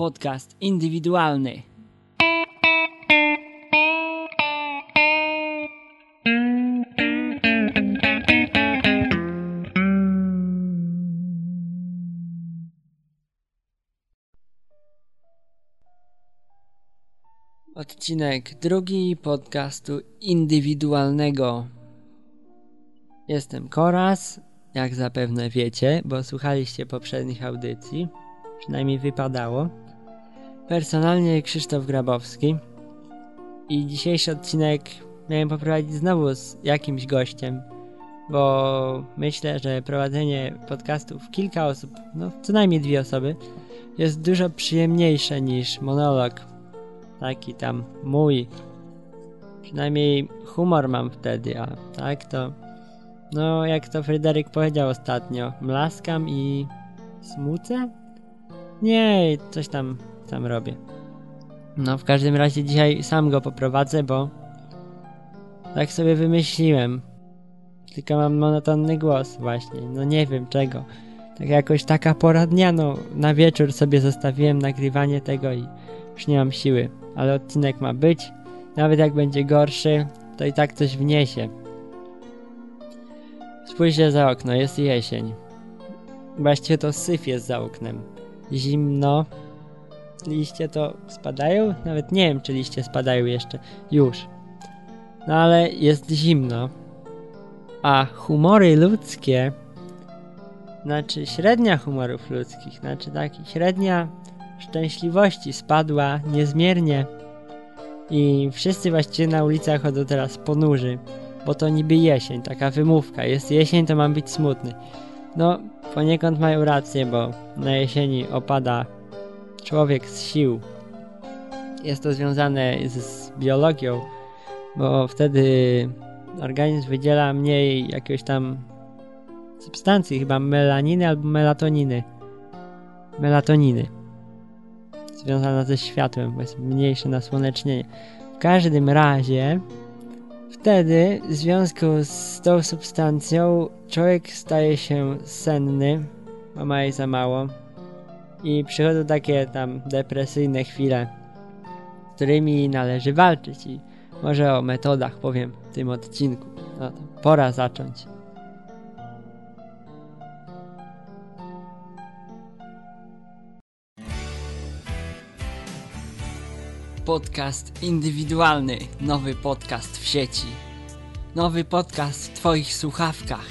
podcast indywidualny. Odcinek drugi podcastu indywidualnego. Jestem Koras, jak zapewne wiecie, bo słuchaliście poprzednich audycji. Przynajmniej wypadało. Personalnie Krzysztof Grabowski. I dzisiejszy odcinek miałem poprowadzić znowu z jakimś gościem, bo myślę, że prowadzenie podcastów kilka osób, no co najmniej dwie osoby, jest dużo przyjemniejsze niż monolog. Taki tam mój. Przynajmniej humor mam wtedy, a tak to. No, jak to Fryderyk powiedział ostatnio, mlaskam i smucę? Nie, coś tam, tam robię. No, w każdym razie dzisiaj sam go poprowadzę, bo tak sobie wymyśliłem. Tylko mam monotonny głos właśnie, no nie wiem czego. Tak jakoś taka pora dnia, no na wieczór sobie zostawiłem nagrywanie tego i już nie mam siły. Ale odcinek ma być. Nawet jak będzie gorszy, to i tak coś wniesie. Spójrzcie za okno, jest jesień. Właściwie to syf jest za oknem. Zimno. Liście to spadają? Nawet nie wiem, czy liście spadają jeszcze. Już. No ale jest zimno. A humory ludzkie, znaczy średnia humorów ludzkich, znaczy taki średnia szczęśliwości spadła niezmiernie. I wszyscy właściwie na ulicach chodzą teraz ponurzy bo to niby jesień, taka wymówka. Jest jesień, to mam być smutny. No, poniekąd mają rację, bo na jesieni opada człowiek z sił. Jest to związane z, z biologią, bo wtedy organizm wydziela mniej jakiegoś tam substancji, chyba melaniny albo melatoniny. Melatoniny. Związana ze światłem, bo jest mniejsze nasłonecznienie. W każdym razie Wtedy, w związku z tą substancją, człowiek staje się senny, bo ma jej za mało. I przychodzą takie tam depresyjne chwile, z którymi należy walczyć. I może o metodach powiem w tym odcinku. No to pora zacząć. podcast indywidualny, nowy podcast w sieci. Nowy podcast w Twoich słuchawkach.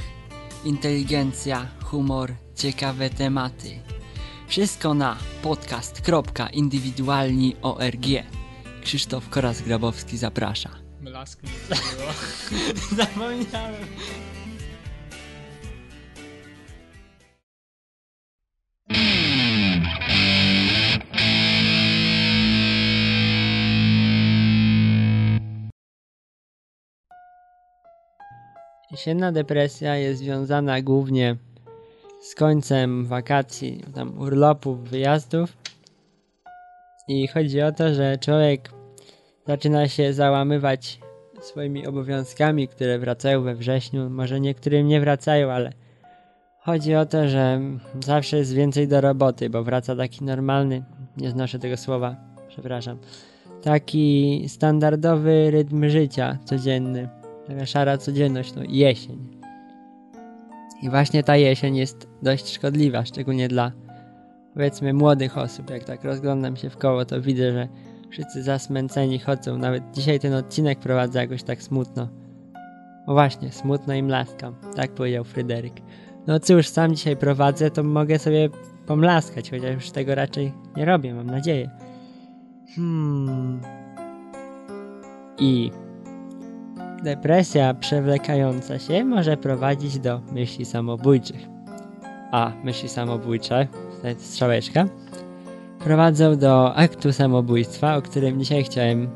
Inteligencja, humor, ciekawe tematy. Wszystko na podcast.indywidualni.org. Krzysztof Koras-Grabowski zaprasza. Mlask nie było. Zapomniałem. Jesienna depresja jest związana głównie z końcem wakacji, tam urlopów, wyjazdów. I chodzi o to, że człowiek zaczyna się załamywać swoimi obowiązkami, które wracają we wrześniu. Może niektórym nie wracają, ale chodzi o to, że zawsze jest więcej do roboty, bo wraca taki normalny, nie znoszę tego słowa, przepraszam, taki standardowy rytm życia codzienny taka szara codzienność, no jesień. I właśnie ta jesień jest dość szkodliwa, szczególnie dla powiedzmy młodych osób. Jak tak rozglądam się w koło, to widzę, że wszyscy zasmęceni chodzą. Nawet dzisiaj ten odcinek prowadzę jakoś tak smutno. O właśnie, smutno i mlaskam. Tak powiedział Fryderyk. No cóż, sam dzisiaj prowadzę, to mogę sobie pomlaskać, chociaż już tego raczej nie robię, mam nadzieję. Hmm. I Depresja przewlekająca się może prowadzić do myśli samobójczych. A myśli samobójcze, tutaj strzałeczka, prowadzą do aktu samobójstwa, o którym dzisiaj chciałem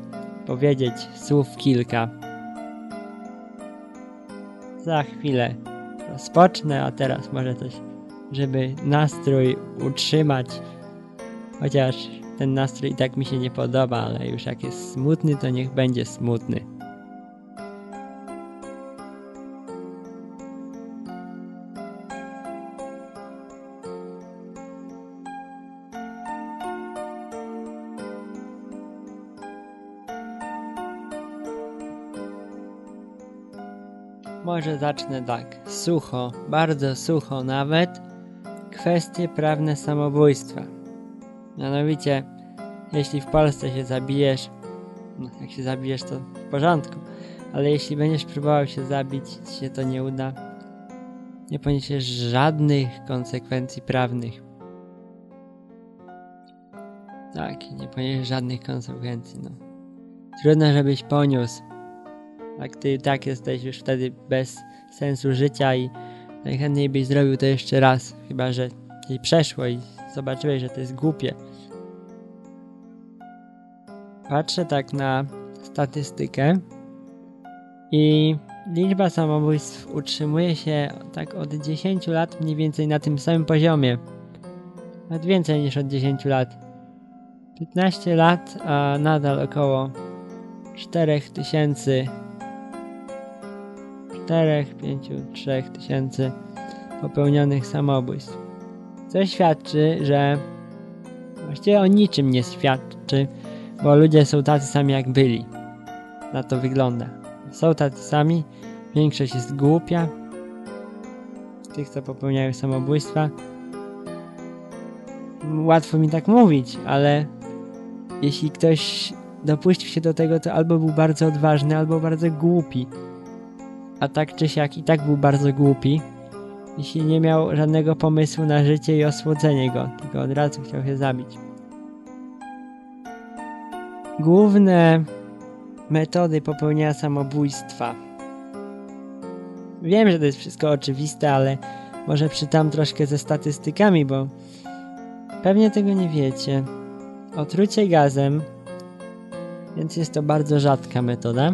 powiedzieć słów kilka. Za chwilę rozpocznę, a teraz może coś, żeby nastrój utrzymać. Chociaż ten nastrój i tak mi się nie podoba, ale już jak jest smutny, to niech będzie smutny. Może zacznę tak. Sucho, bardzo sucho nawet. Kwestie prawne samobójstwa. Mianowicie, jeśli w Polsce się zabijesz, no jak się zabijesz to w porządku, ale jeśli będziesz próbował się zabić, ci się to nie uda, nie poniesiesz żadnych konsekwencji prawnych. Tak, nie poniesiesz żadnych konsekwencji, no. Trudno, żebyś poniósł. Jak ty tak jesteś już wtedy bez sensu życia i najchętniej byś zrobił to jeszcze raz, chyba że ci przeszło i zobaczyłeś, że to jest głupie. Patrzę tak na statystykę i liczba samobójstw utrzymuje się tak od 10 lat mniej więcej na tym samym poziomie. Nawet więcej niż od 10 lat. 15 lat, a nadal około 4000 4, 5, 3 tysięcy popełnionych samobójstw. Co świadczy, że właściwie o niczym nie świadczy, bo ludzie są tacy sami jak byli. Na to wygląda. Są tacy sami, większość jest głupia. Tych, co popełniają samobójstwa. Łatwo mi tak mówić, ale jeśli ktoś dopuścił się do tego, to albo był bardzo odważny, albo bardzo głupi. A tak czy siak i tak był bardzo głupi, jeśli nie miał żadnego pomysłu na życie i osłodzenie go, tylko od razu chciał się zabić. Główne metody popełnienia samobójstwa. Wiem, że to jest wszystko oczywiste, ale może przytam troszkę ze statystykami, bo pewnie tego nie wiecie. Otrucie gazem, więc jest to bardzo rzadka metoda.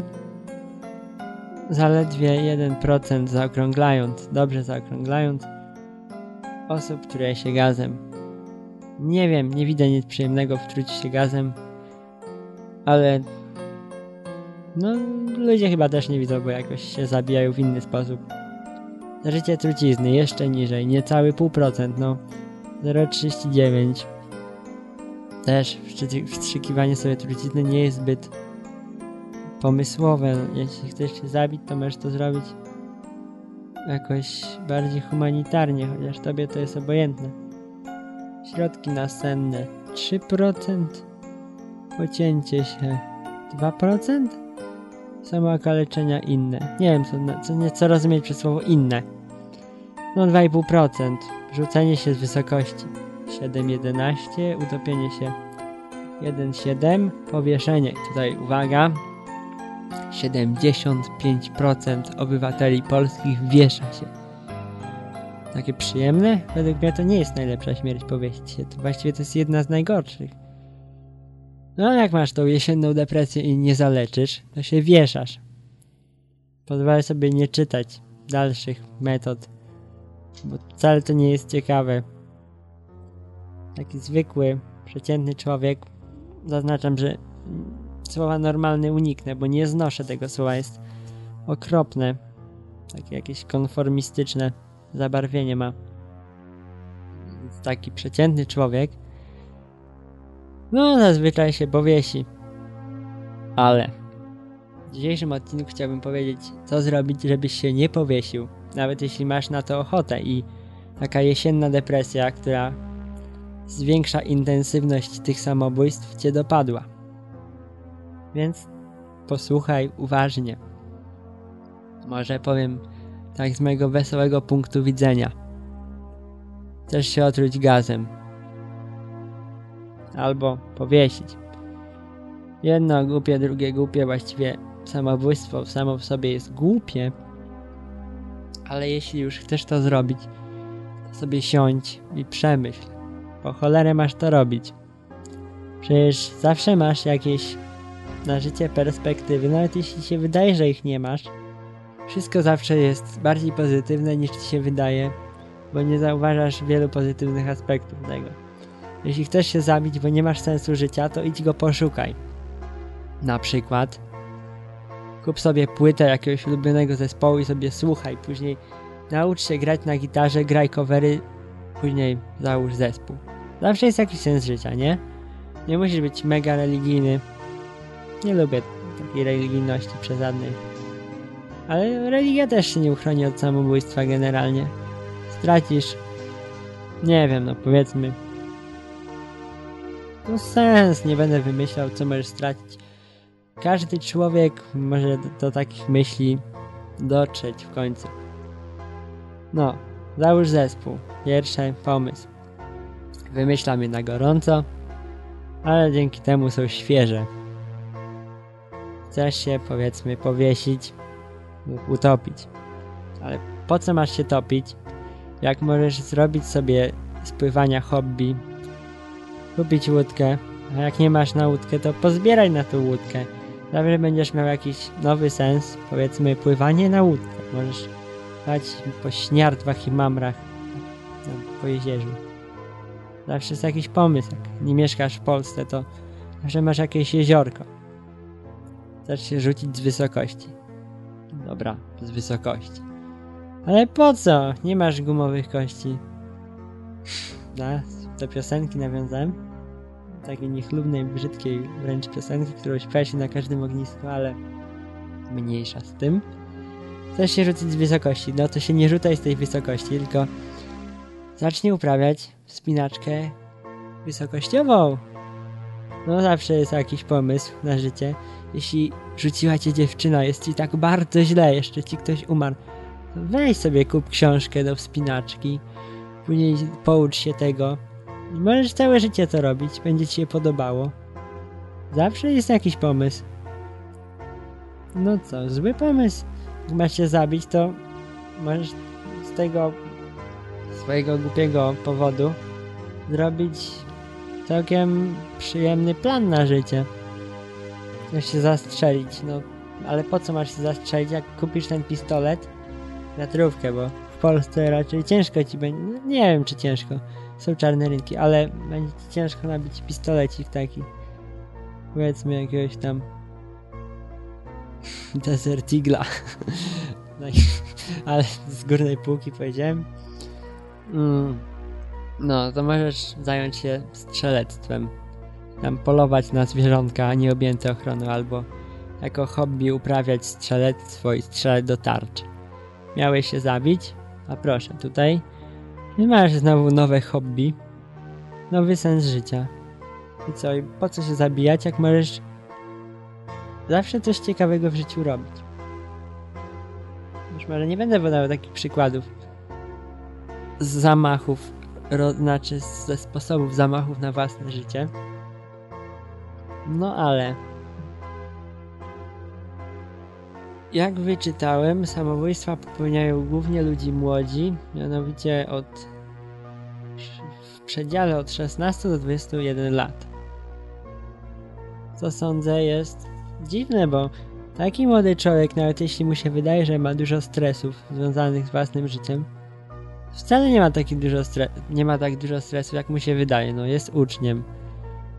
Zaledwie 1% zaokrąglając, dobrze zaokrąglając, osób truje się gazem. Nie wiem, nie widzę nic przyjemnego w truciu się gazem, ale no ludzie chyba też nie widzą, bo jakoś się zabijają w inny sposób. Życie trucizny jeszcze niżej, niecały pół procent, no 0,39. Też wstrzykiwanie sobie trucizny nie jest zbyt pomysłowe. Jeśli chcesz się zabić, to możesz to zrobić jakoś bardziej humanitarnie, chociaż tobie to jest obojętne. Środki nasenne 3%, pocięcie się 2%, samookaleczenia inne. Nie wiem, co, co, nie, co rozumieć przez słowo inne. No 2,5%, rzucenie się z wysokości 7,11, utopienie się 1,7, powieszenie. Tutaj uwaga, 75% obywateli polskich wiesza się. Takie przyjemne? Według mnie to nie jest najlepsza śmierć powieść się. To właściwie to jest jedna z najgorszych. No jak masz tą jesienną depresję i nie zaleczysz, to się wieszasz. Pozwolę sobie nie czytać dalszych metod, bo wcale to nie jest ciekawe. Taki zwykły, przeciętny człowiek, zaznaczam, że słowa normalny uniknę, bo nie znoszę tego słowa, jest okropne. Takie jakieś konformistyczne zabarwienie ma. Taki przeciętny człowiek no zazwyczaj się powiesi. Ale w dzisiejszym odcinku chciałbym powiedzieć, co zrobić, żebyś się nie powiesił. Nawet jeśli masz na to ochotę i taka jesienna depresja, która zwiększa intensywność tych samobójstw, cię dopadła. Więc posłuchaj uważnie. Może powiem tak z mojego wesołego punktu widzenia. Chcesz się otruć gazem. Albo powiesić. Jedno głupie, drugie głupie, właściwie samobójstwo samo w sobie jest głupie. Ale jeśli już chcesz to zrobić, to sobie siądź i przemyśl. Po cholerę masz to robić. Przecież zawsze masz jakieś na życie perspektywy, nawet jeśli się wydaje, że ich nie masz. Wszystko zawsze jest bardziej pozytywne niż ci się wydaje, bo nie zauważasz wielu pozytywnych aspektów tego. Jeśli chcesz się zabić, bo nie masz sensu życia, to idź go poszukaj. Na przykład kup sobie płytę jakiegoś ulubionego zespołu i sobie słuchaj. Później naucz się grać na gitarze, graj covery, później załóż zespół. Zawsze jest jakiś sens życia, nie? Nie musisz być mega religijny, nie lubię takiej religijności przesadnej. Ale religia też się nie uchroni od samobójstwa generalnie. Stracisz, nie wiem, no powiedzmy, no sens, nie będę wymyślał, co możesz stracić. Każdy człowiek może do, do takich myśli dotrzeć w końcu. No, załóż zespół. Pierwszy pomysł. Wymyślam je na gorąco, ale dzięki temu są świeże. Chcesz się, powiedzmy, powiesić utopić. Ale po co masz się topić, jak możesz zrobić sobie spływania hobby, kupić łódkę, a jak nie masz na łódkę, to pozbieraj na tą łódkę. Zawsze będziesz miał jakiś nowy sens, powiedzmy pływanie na łódce. Możesz pływać po śniardwach i mamrach po jeziorze. Zawsze jest jakiś pomysł. Jak nie mieszkasz w Polsce, to zawsze masz jakieś jeziorko. Chcesz się rzucić z wysokości. Dobra, z wysokości. Ale po co? Nie masz gumowych kości. Da, do piosenki nawiązałem. Takiej niechlubnej, brzydkiej wręcz piosenki, którą śpiewa się na każdym ognisku, ale mniejsza z tym. Chcesz się rzucić z wysokości, no to się nie rzucaj z tej wysokości, tylko zacznij uprawiać wspinaczkę wysokościową. No zawsze jest jakiś pomysł na życie. Jeśli rzuciła cię dziewczyna, jest ci tak bardzo źle, jeszcze ci ktoś umarł, to weź sobie kup książkę do wspinaczki, później poucz się tego. Możesz całe życie to robić, będzie ci się podobało. Zawsze jest jakiś pomysł. No co, zły pomysł. Jak masz się zabić, to możesz z tego swojego głupiego powodu zrobić całkiem przyjemny plan na życie. Chcesz się zastrzelić, no ale po co masz się zastrzelić, jak kupisz ten pistolet? Wiatrówkę, bo w Polsce raczej ciężko ci będzie, no, nie wiem czy ciężko, są czarne rynki, ale będzie ci ciężko nabić pistolecik taki. Powiedzmy jakiegoś tam Desert Eagla. No ale z górnej półki powiedziałem. Mm. No, to możesz zająć się strzelectwem. Tam polować na zwierzątka nieobjęte ochroną albo jako hobby uprawiać strzelectwo i strzelać do tarczy. Miałeś się zabić? A proszę, tutaj masz znowu nowe hobby, nowy sens życia. I co, i po co się zabijać, jak możesz zawsze coś ciekawego w życiu robić? Już może nie będę podawał takich przykładów z zamachów, ro, znaczy ze sposobów zamachów na własne życie. No ale jak wyczytałem, samobójstwa popełniają głównie ludzi młodzi, mianowicie od w przedziale od 16 do 21 lat. Co sądzę jest dziwne, bo taki młody człowiek, nawet jeśli mu się wydaje, że ma dużo stresów związanych z własnym życiem, wcale nie ma, taki dużo nie ma tak dużo stresu, jak mu się wydaje. No, jest uczniem.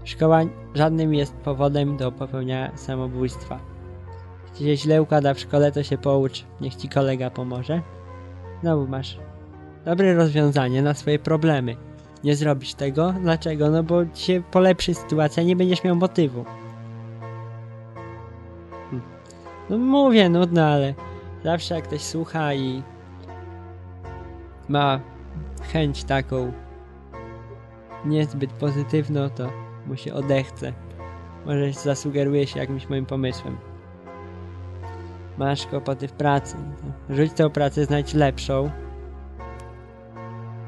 Szkoła żadnym jest powodem do popełniania samobójstwa. Jeśli się źle układa w szkole, to się poucz, niech ci kolega pomoże. Znowu masz dobre rozwiązanie na swoje problemy. Nie zrobisz tego? Dlaczego? No bo ci się polepszy sytuacja, nie będziesz miał motywu. Hm. No mówię, nudno, ale zawsze jak ktoś słucha i ma chęć taką niezbyt pozytywną, to mu się odechce. Może zasugeruje się jakimś moim pomysłem. Masz kłopoty w pracy. Rzuć tę pracę, znajdź lepszą.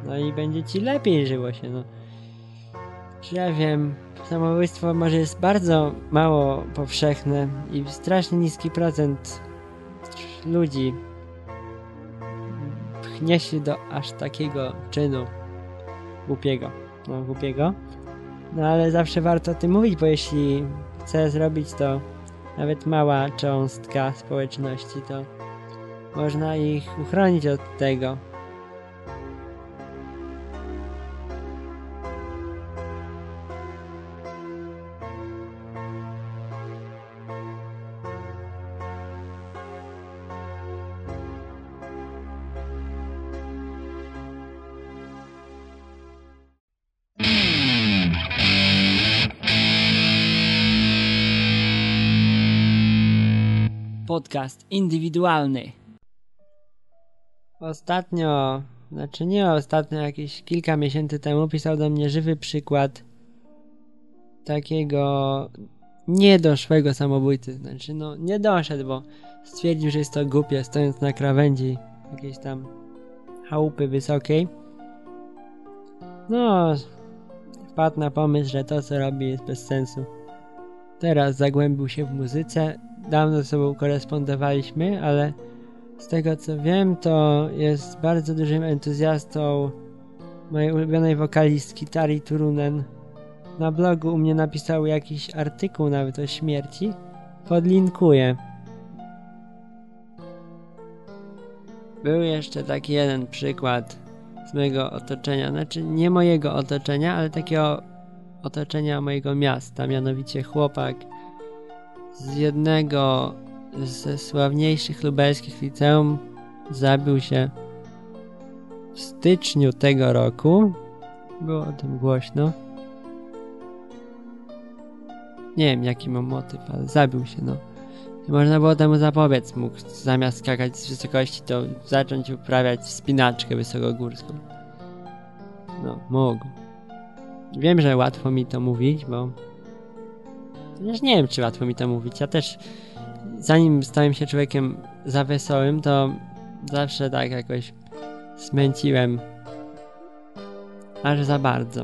No i będzie ci lepiej żyło się, no. Czy ja wiem, samobójstwo może jest bardzo mało powszechne i strasznie niski procent ludzi pchnie się do aż takiego czynu głupiego. No, głupiego. No ale zawsze warto o tym mówić, bo jeśli chcę zrobić to nawet mała cząstka społeczności, to można ich uchronić od tego. Podcast indywidualny. Ostatnio, znaczy nie ostatnio, jakieś kilka miesięcy temu pisał do mnie żywy przykład takiego niedoszłego samobójcy. Znaczy, no nie doszedł, bo stwierdził, że jest to głupie, stojąc na krawędzi jakiejś tam chałupy wysokiej. No, wpadł na pomysł, że to co robi jest bez sensu. Teraz zagłębił się w muzyce. Dawno ze sobą korespondowaliśmy, ale z tego co wiem, to jest bardzo dużym entuzjastą mojej ulubionej wokalistki Tari Turunen. Na blogu u mnie napisał jakiś artykuł nawet o śmierci. Podlinkuję. Był jeszcze taki jeden przykład z mojego otoczenia, znaczy nie mojego otoczenia, ale takiego otoczenia mojego miasta, mianowicie chłopak z jednego ze sławniejszych lubelskich liceum zabił się w styczniu tego roku. Było o tym głośno. Nie wiem jaki ma motyw, ale zabił się, no. I można było temu zapobiec. Mógł zamiast skakać z wysokości, to zacząć uprawiać wspinaczkę wysokogórską. No, mógł. Wiem, że łatwo mi to mówić, bo... Chociaż nie wiem, czy łatwo mi to mówić. Ja też, zanim stałem się człowiekiem za wesołym, to zawsze tak jakoś smęciłem aż za bardzo.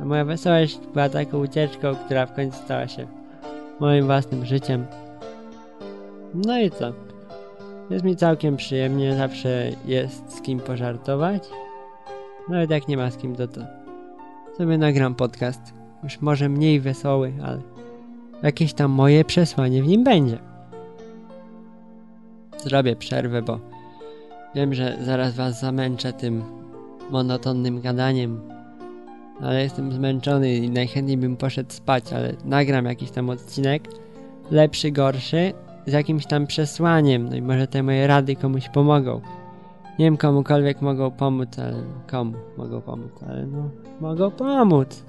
A moja wesołość była taką ucieczką, która w końcu stała się moim własnym życiem. No i co? Jest mi całkiem przyjemnie, zawsze jest z kim pożartować. Nawet jak nie ma z kim, to to sobie nagram podcast. Już może mniej wesoły, ale jakieś tam moje przesłanie w nim będzie. Zrobię przerwę, bo wiem, że zaraz was zamęczę tym monotonnym gadaniem. Ale jestem zmęczony i najchętniej bym poszedł spać, ale nagram jakiś tam odcinek, lepszy, gorszy, z jakimś tam przesłaniem, no i może te moje rady komuś pomogą. Nie wiem, komukolwiek mogą pomóc, ale komu mogą pomóc, ale no, mogą pomóc.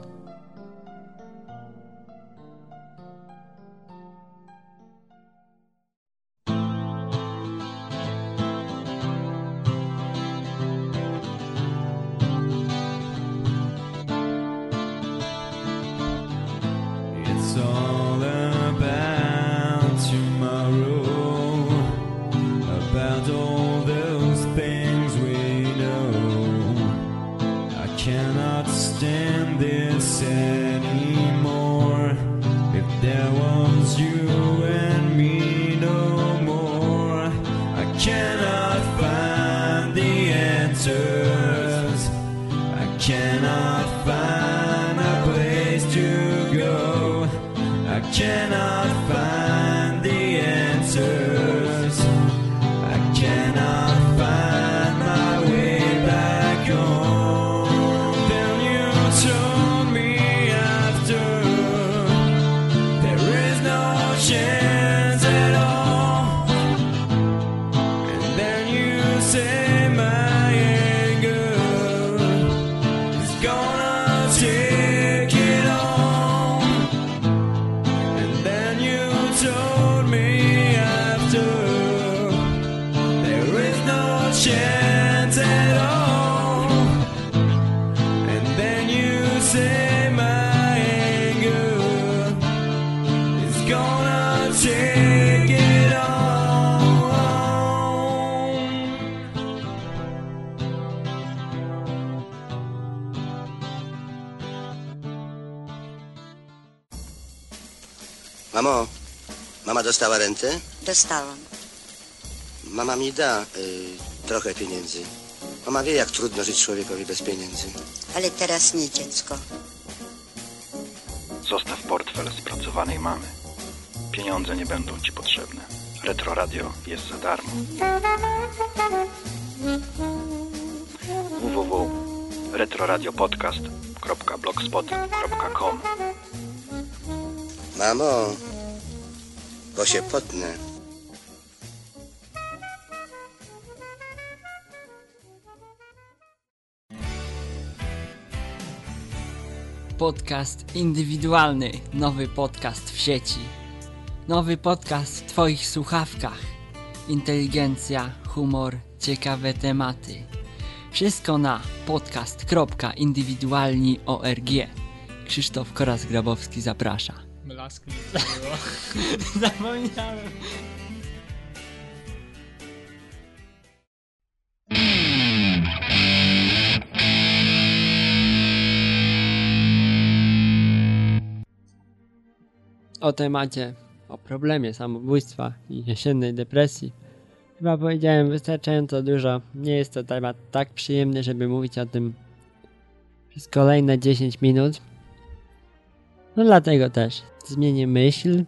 Dostała rentę? Dostałam. Mama mi da y, trochę pieniędzy. Mama wie, jak trudno żyć człowiekowi bez pieniędzy. Ale teraz nie dziecko. Zostaw portfel spracowanej mamy. Pieniądze nie będą ci potrzebne. Retro Radio jest za darmo. www.retroradiopodcast.blogspot.com Mamo, bo się potnę. Podcast indywidualny, nowy podcast w sieci. Nowy podcast w Twoich słuchawkach. Inteligencja, humor, ciekawe tematy. Wszystko na podcast.indywidualni.org. Krzysztof Koras-Grabowski zaprasza. Blasku nie było. Zapomniałem. O temacie, o problemie samobójstwa i jesiennej depresji. Chyba powiedziałem wystarczająco dużo. Nie jest to temat tak przyjemny, żeby mówić o tym przez kolejne 10 minut. No dlatego też zmienię myśl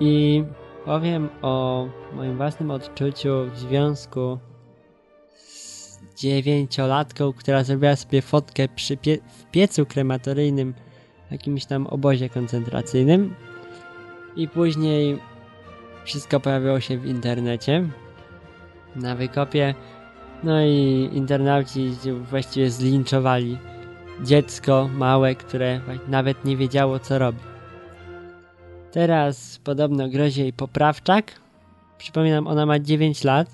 i powiem o moim własnym odczuciu w związku z dziewięciolatką, która zrobiła sobie fotkę przy pie w piecu krematoryjnym w jakimś tam obozie koncentracyjnym. I później wszystko pojawiło się w internecie na wykopie. No i internauci właściwie zlinczowali dziecko małe, które nawet nie wiedziało co robi. Teraz podobno grozi jej poprawczak. Przypominam, ona ma 9 lat,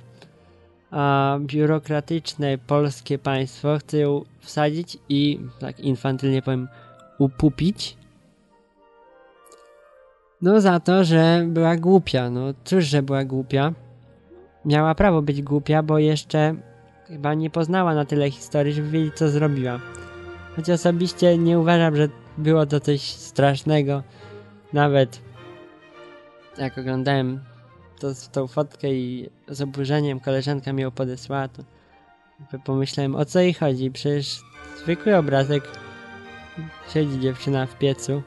a biurokratyczne polskie państwo chce ją wsadzić i, tak infantylnie powiem, upupić. No za to, że była głupia. No cóż, że była głupia. Miała prawo być głupia, bo jeszcze chyba nie poznała na tyle historii, żeby wiedzieć co zrobiła. Choć osobiście nie uważam, że było to coś strasznego. Nawet jak oglądałem to, tą fotkę i z oburzeniem koleżanka mi ją podesłała, to pomyślałem o co jej chodzi. Przecież zwykły obrazek siedzi dziewczyna w piecu,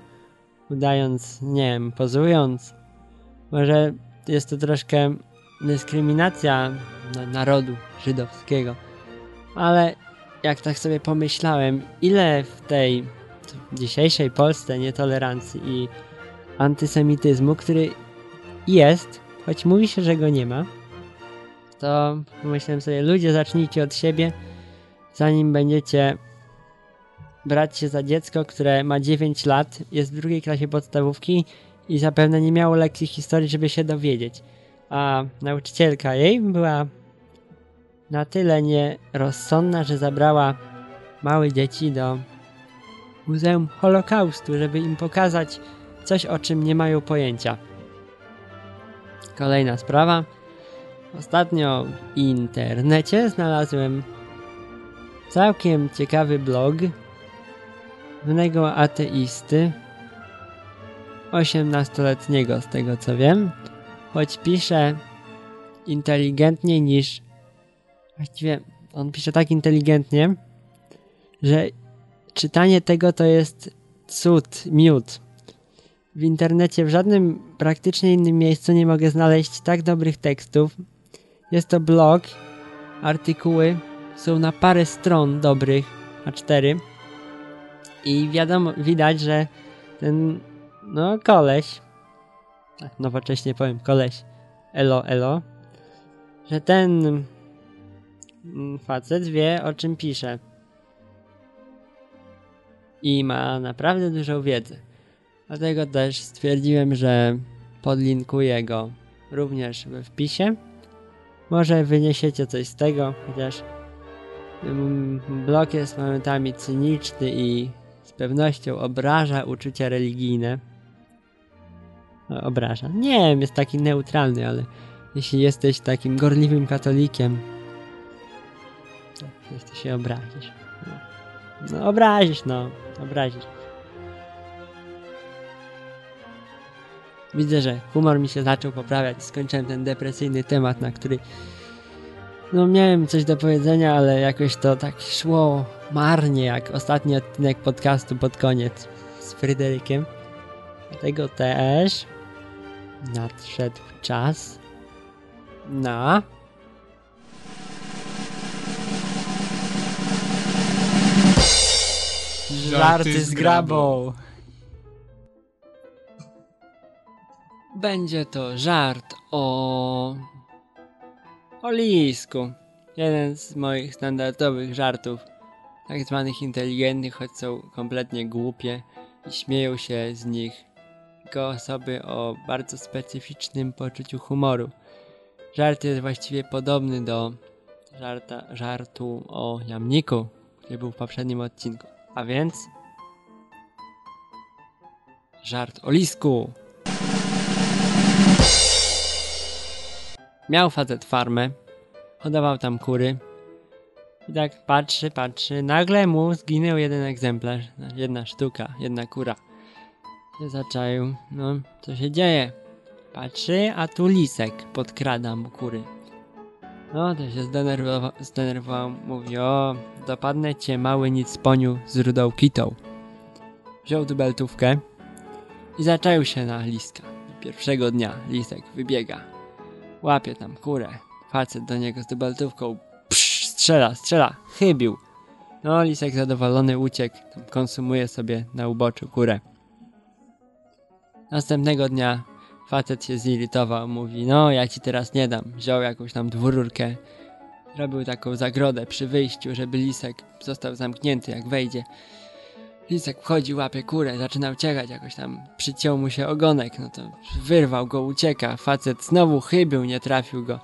udając, nie wiem, pozując. Może jest to troszkę dyskryminacja narodu żydowskiego, ale jak tak sobie pomyślałem, ile w tej dzisiejszej Polsce nietolerancji i antysemityzmu, który jest, choć mówi się, że go nie ma, to pomyślałem sobie, ludzie zacznijcie od siebie, zanim będziecie brać się za dziecko, które ma 9 lat, jest w drugiej klasie podstawówki i zapewne nie miało lekcji historii, żeby się dowiedzieć. A nauczycielka jej była na tyle nierozsądna, że zabrała małe dzieci do Muzeum Holokaustu, żeby im pokazać coś, o czym nie mają pojęcia. Kolejna sprawa. Ostatnio w internecie znalazłem całkiem ciekawy blog pewnego ateisty, 18-letniego z tego co wiem, choć pisze inteligentniej niż właściwie on pisze tak inteligentnie, że czytanie tego to jest cud, miód. W internecie w żadnym praktycznie innym miejscu nie mogę znaleźć tak dobrych tekstów. Jest to blog, artykuły są na parę stron dobrych, a cztery. I wiadomo, widać, że ten, no, koleś, tak nowocześnie powiem, koleś, elo, elo, że ten facet wie, o czym pisze. I ma naprawdę dużą wiedzę. Dlatego też stwierdziłem, że podlinkuję go również we wpisie. Może wyniesiecie coś z tego, chociaż blog jest momentami cyniczny i z pewnością obraża uczucia religijne. No, obraża. Nie jest taki neutralny, ale jeśli jesteś takim gorliwym katolikiem, to ty się obrazisz. No, no obrazisz, no. Widzę, że humor mi się zaczął poprawiać. Skończyłem ten depresyjny temat, na który no miałem coś do powiedzenia, ale jakoś to tak szło marnie, jak ostatni odcinek podcastu pod koniec z Fryderykiem. Dlatego też nadszedł czas na żarty z grabą. Będzie to żart o... o lisku. Jeden z moich standardowych żartów. Tak zwanych inteligentnych, choć są kompletnie głupie i śmieją się z nich jako osoby o bardzo specyficznym poczuciu humoru. Żart jest właściwie podobny do żarta, żartu o jamniku, który był w poprzednim odcinku. A więc żart o lisku. Miał facet farmę, hodował tam kury. I tak patrzy, patrzy, nagle mu zginął jeden egzemplarz, jedna sztuka, jedna kura. Się zaczaił, no, co się dzieje? Patrzy, a tu lisek podkrada mu kury. No, to się zdenerwował, zdenerwował, mówi, o, dopadnę cię mały nic poniu z rudą kitą. Wziął dubeltówkę i zaczaił się na liska. Pierwszego dnia lisek wybiega, łapie tam kurę, facet do niego z dubeltówką, psz, strzela, strzela, chybił. No, lisek zadowolony uciekł, tam konsumuje sobie na uboczu kurę. Następnego dnia facet się zirytował, mówi, no ja ci teraz nie dam. Wziął jakąś tam dwururkę, robił taką zagrodę przy wyjściu, żeby lisek został zamknięty jak wejdzie. Lisek wchodzi, łapie kurę, zaczyna uciekać, jakoś tam przyciął mu się ogonek, no to wyrwał go, ucieka. Facet znowu chybił, nie trafił go.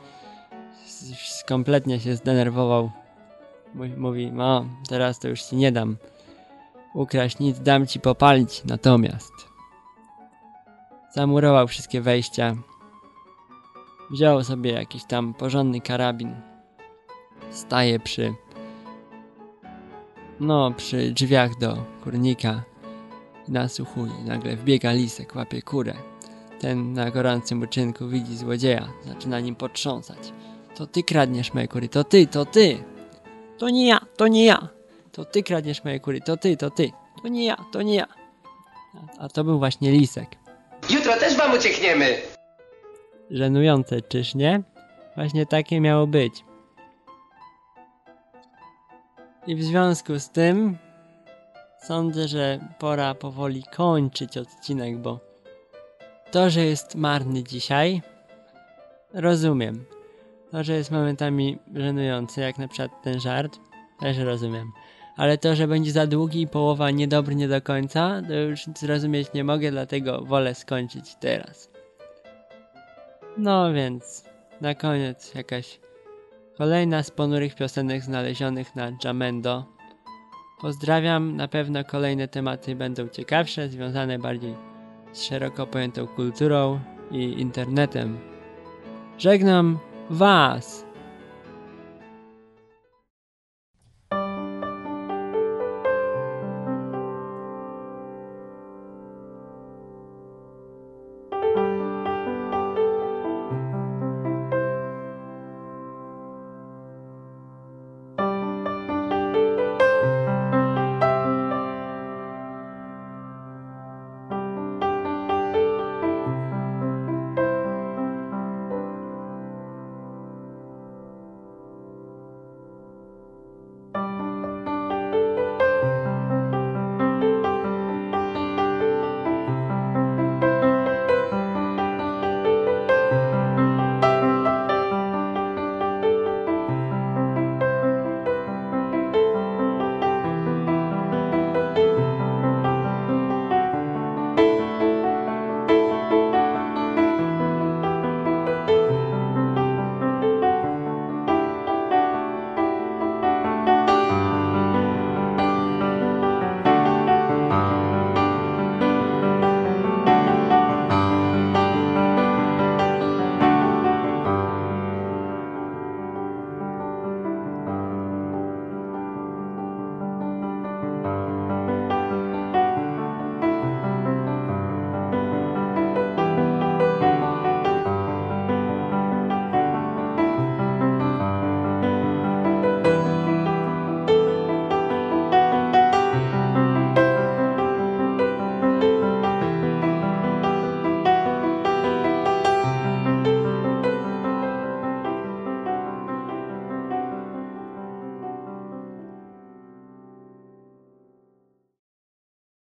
Kompletnie się zdenerwował. Mówi, no teraz to już ci nie dam. Ukraść nic, dam ci popalić natomiast. Zamurował wszystkie wejścia. Wziął sobie jakiś tam porządny karabin. Staje przy. No, przy drzwiach do kurnika. Nasłuchuje. Nagle wbiega lisek, łapie kurę. Ten na gorącym uczynku widzi złodzieja. Zaczyna nim potrząsać. To ty kradniesz moje kury, to ty, to ty. To nie ja, to nie ja. To ty kradniesz moje kury, to ty, to ty. To nie ja, to nie ja. A, a to był właśnie lisek. Jutro też wam uciekniemy. Żenujące, czyż nie? Właśnie takie miało być. I w związku z tym sądzę, że pora powoli kończyć odcinek, bo to, że jest marny dzisiaj, rozumiem. To, że jest momentami żenujący, jak na przykład ten żart, też rozumiem. Ale to, że będzie za długi i połowa niedobry nie do końca, to już zrozumieć nie mogę, dlatego wolę skończyć teraz. No więc, na koniec jakaś kolejna z ponurych piosenek znalezionych na Jamendo. Pozdrawiam, na pewno kolejne tematy będą ciekawsze, związane bardziej z szeroko pojętą kulturą i internetem. Żegnam Was!